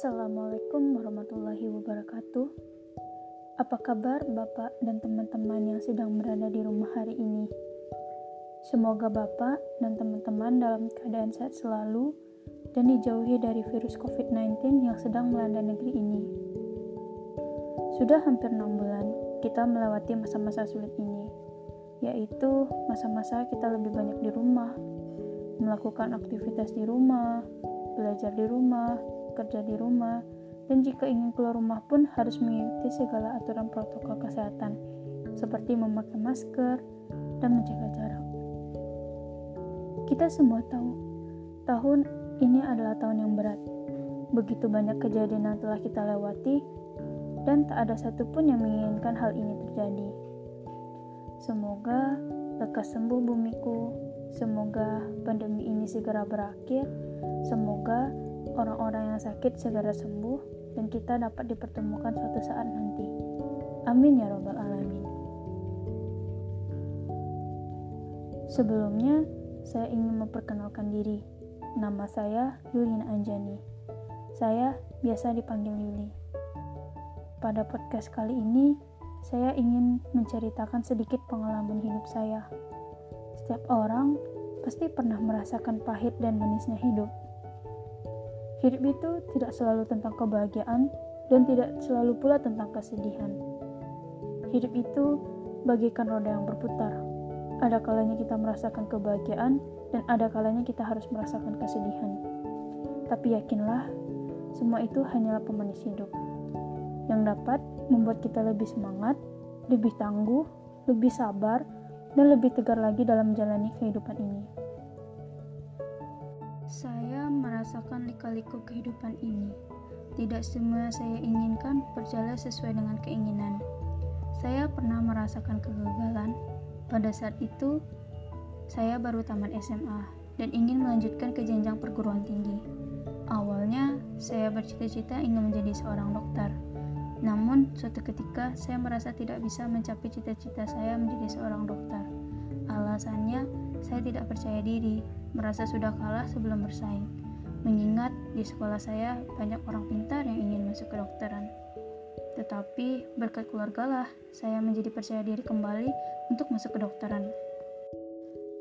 Assalamualaikum warahmatullahi wabarakatuh. Apa kabar Bapak dan teman-teman yang sedang berada di rumah hari ini? Semoga Bapak dan teman-teman dalam keadaan sehat selalu dan dijauhi dari virus COVID-19 yang sedang melanda negeri ini. Sudah hampir enam bulan kita melewati masa-masa sulit ini, yaitu masa-masa kita lebih banyak di rumah, melakukan aktivitas di rumah, belajar di rumah, kerja di rumah, dan jika ingin keluar rumah pun harus mengikuti segala aturan protokol kesehatan, seperti memakai masker dan menjaga jarak. Kita semua tahu, tahun ini adalah tahun yang berat. Begitu banyak kejadian yang telah kita lewati, dan tak ada satupun yang menginginkan hal ini terjadi. Semoga lekas sembuh bumiku, semoga pandemi ini segera berakhir, semoga orang-orang yang sakit segera sembuh dan kita dapat dipertemukan suatu saat nanti. Amin ya Robbal 'Alamin. Sebelumnya, saya ingin memperkenalkan diri. Nama saya Yulina Anjani. Saya biasa dipanggil Yuli. Pada podcast kali ini, saya ingin menceritakan sedikit pengalaman hidup saya. Setiap orang pasti pernah merasakan pahit dan manisnya hidup. Hidup itu tidak selalu tentang kebahagiaan dan tidak selalu pula tentang kesedihan. Hidup itu bagaikan roda yang berputar. Ada kalanya kita merasakan kebahagiaan dan ada kalanya kita harus merasakan kesedihan. Tapi yakinlah, semua itu hanyalah pemanis hidup yang dapat membuat kita lebih semangat, lebih tangguh, lebih sabar, dan lebih tegar lagi dalam menjalani kehidupan ini. Saya merasakan lika-liku kehidupan ini. Tidak semua saya inginkan berjalan sesuai dengan keinginan. Saya pernah merasakan kegagalan. Pada saat itu, saya baru tamat SMA dan ingin melanjutkan ke jenjang perguruan tinggi. Awalnya, saya bercita-cita ingin menjadi seorang dokter. Namun, suatu ketika saya merasa tidak bisa mencapai cita-cita saya menjadi seorang dokter. Alasannya, saya tidak percaya diri, merasa sudah kalah sebelum bersaing. Mengingat di sekolah saya banyak orang pintar yang ingin masuk ke dokteran. Tetapi berkat keluarga lah, saya menjadi percaya diri kembali untuk masuk ke dokteran.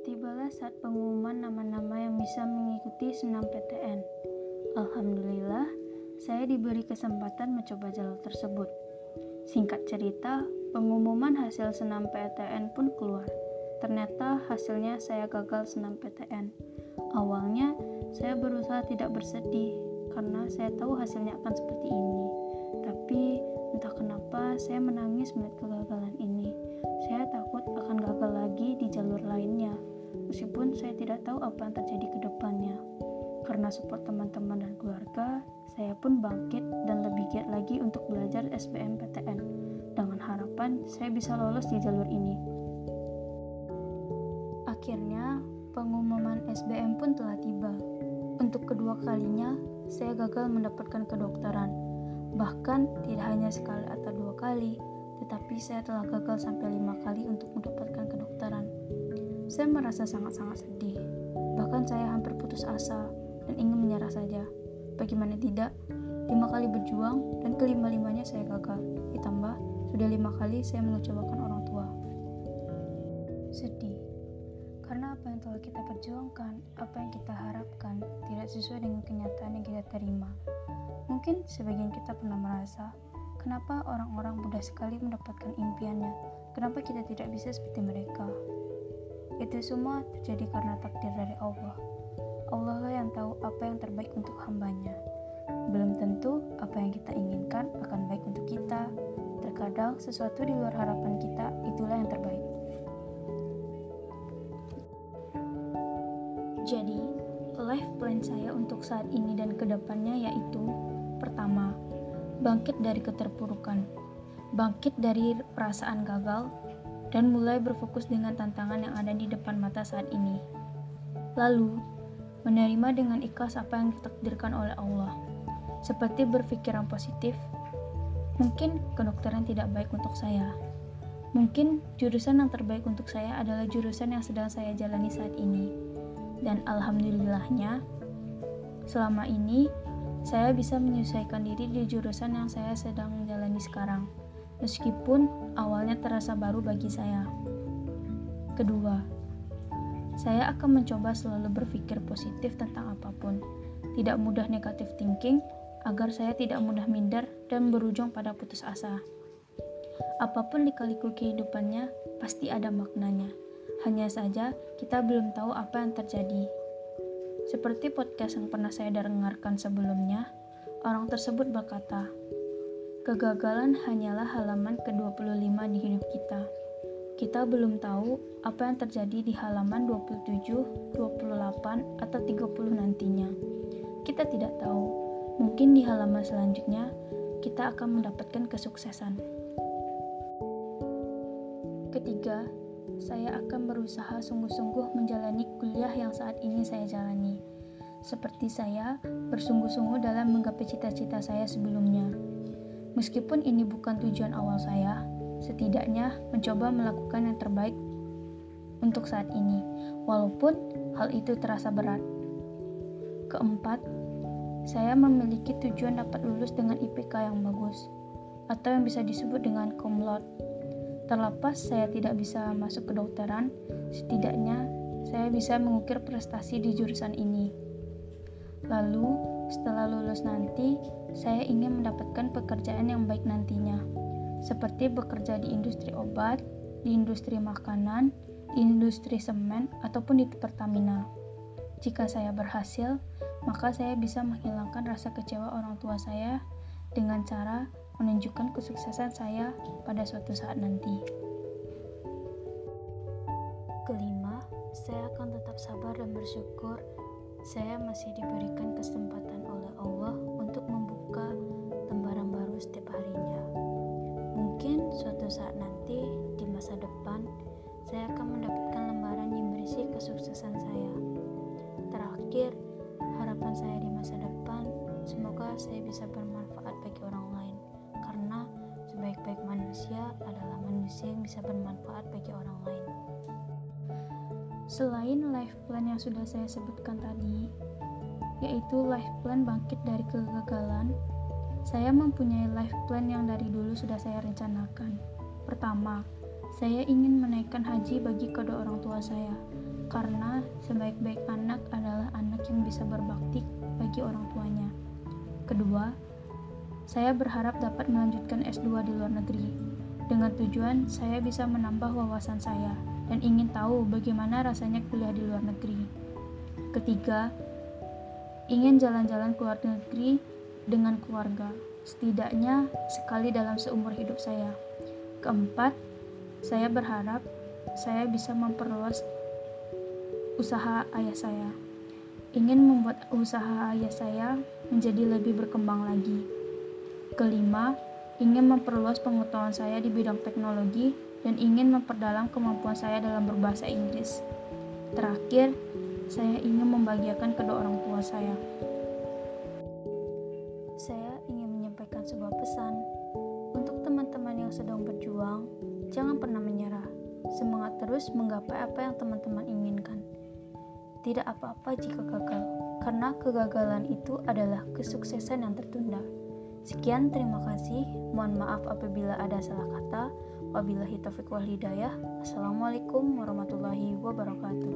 Tibalah saat pengumuman nama-nama yang bisa mengikuti senam PTN. Alhamdulillah, saya diberi kesempatan mencoba jalur tersebut. Singkat cerita, pengumuman hasil senam PTN pun keluar. Ternyata hasilnya saya gagal senam PTN. Awalnya saya berusaha tidak bersedih karena saya tahu hasilnya akan seperti ini. Tapi entah kenapa saya menangis melihat kegagalan ini. Saya takut akan gagal lagi di jalur lainnya. Meskipun saya tidak tahu apa yang terjadi ke depannya. Karena support teman-teman dan keluarga, saya pun bangkit dan lebih giat lagi untuk belajar SBMPTN dengan harapan saya bisa lolos di jalur ini. Akhirnya, pengumuman SBM pun telah tiba. Untuk kedua kalinya, saya gagal mendapatkan kedokteran. Bahkan tidak hanya sekali atau dua kali, tetapi saya telah gagal sampai lima kali untuk mendapatkan kedokteran. Saya merasa sangat-sangat sedih. Bahkan saya hampir putus asa dan ingin menyerah saja. Bagaimana tidak, lima kali berjuang dan kelima-limanya saya gagal. Ditambah, sudah lima kali saya mengecewakan orang tua. Sedih karena apa yang telah kita perjuangkan, apa yang kita harapkan, tidak sesuai dengan kenyataan yang kita terima. Mungkin sebagian kita pernah merasa, kenapa orang-orang mudah sekali mendapatkan impiannya, kenapa kita tidak bisa seperti mereka. Itu semua terjadi karena takdir dari Allah. Allah lah yang tahu apa yang terbaik untuk hambanya. Belum tentu apa yang kita inginkan akan baik untuk kita. Terkadang sesuatu di luar harapan kita itulah yang terbaik. Jadi, life plan saya untuk saat ini dan ke depannya yaitu Pertama, bangkit dari keterpurukan, bangkit dari perasaan gagal, dan mulai berfokus dengan tantangan yang ada di depan mata saat ini. Lalu, menerima dengan ikhlas apa yang ditakdirkan oleh Allah, seperti berpikiran positif. Mungkin kedokteran tidak baik untuk saya. Mungkin jurusan yang terbaik untuk saya adalah jurusan yang sedang saya jalani saat ini dan alhamdulillahnya selama ini saya bisa menyesuaikan diri di jurusan yang saya sedang menjalani sekarang, meskipun awalnya terasa baru bagi saya. Kedua, saya akan mencoba selalu berpikir positif tentang apa pun, tidak mudah negatif thinking, agar saya tidak mudah minder dan berujung pada putus asa. Apa pun lika-liku kehidupannya, pasti ada maknanya. Hanya saja, kita belum tahu apa yang terjadi. Seperti podcast yang pernah saya dengarkan sebelumnya, orang tersebut berkata, Kegagalan hanyalah halaman ke-25 di hidup kita. Kita belum tahu apa yang terjadi di halaman 27, 28, atau 30 nantinya. Kita tidak tahu. Mungkin di halaman selanjutnya kita akan mendapatkan kesuksesan. Ketiga, saya akan berusaha sungguh-sungguh menjalani kuliah yang saat ini saya jalani. Seperti saya bersungguh-sungguh dalam menggapai cita-cita saya sebelumnya. Meskipun ini bukan tujuan awal saya, setidaknya mencoba melakukan yang terbaik untuk saat ini, walaupun hal itu terasa berat. Keempat, saya memiliki tujuan dapat lulus dengan IPK yang bagus, atau yang bisa disebut dengan cum laude Terlepas saya tidak bisa masuk kedokteran, setidaknya saya bisa mengukir prestasi di jurusan ini. Lalu, setelah lulus nanti, saya ingin mendapatkan pekerjaan yang baik nantinya, seperti bekerja di industri obat, di industri makanan, di industri semen, ataupun di Pertamina. Jika saya berhasil, maka saya bisa menghilangkan rasa kecewa orang tua saya dengan cara menunjukkan kesuksesan saya pada suatu saat nanti. Kelima, saya akan tetap sabar dan bersyukur saya masih diberikan kesempatan oleh Allah manusia yang bisa bermanfaat bagi orang lain. Selain life plan yang sudah saya sebutkan tadi, yaitu life plan bangkit dari kegagalan, saya mempunyai life plan yang dari dulu sudah saya rencanakan. Pertama, saya ingin menaikkan haji bagi kedua orang tua saya, karena sebaik-baik anak adalah anak yang bisa berbakti bagi orang tuanya. Kedua, saya berharap dapat melanjutkan S2 di luar negeri. Dengan tujuan saya bisa menambah wawasan saya dan ingin tahu bagaimana rasanya kuliah di luar negeri. Ketiga, ingin jalan-jalan ke luar negeri dengan keluarga, setidaknya sekali dalam seumur hidup saya. Keempat, saya berharap saya bisa memperluas usaha ayah saya. Ingin membuat usaha ayah saya menjadi lebih berkembang lagi. Kelima, ingin memperluas pengetahuan saya di bidang teknologi dan ingin memperdalam kemampuan saya dalam berbahasa Inggris. Terakhir, saya ingin membahagiakan kedua orang tua saya. Saya ingin menyampaikan sebuah pesan untuk teman-teman yang sedang berjuang, jangan pernah menyerah. Semangat terus menggapai apa yang teman-teman inginkan. Tidak apa-apa jika gagal, karena kegagalan itu adalah kesuksesan yang tertunda. Sekian, terima kasih. Mohon maaf apabila ada salah kata. Wabillahi taufiq wal hidayah. Assalamualaikum warahmatullahi wabarakatuh.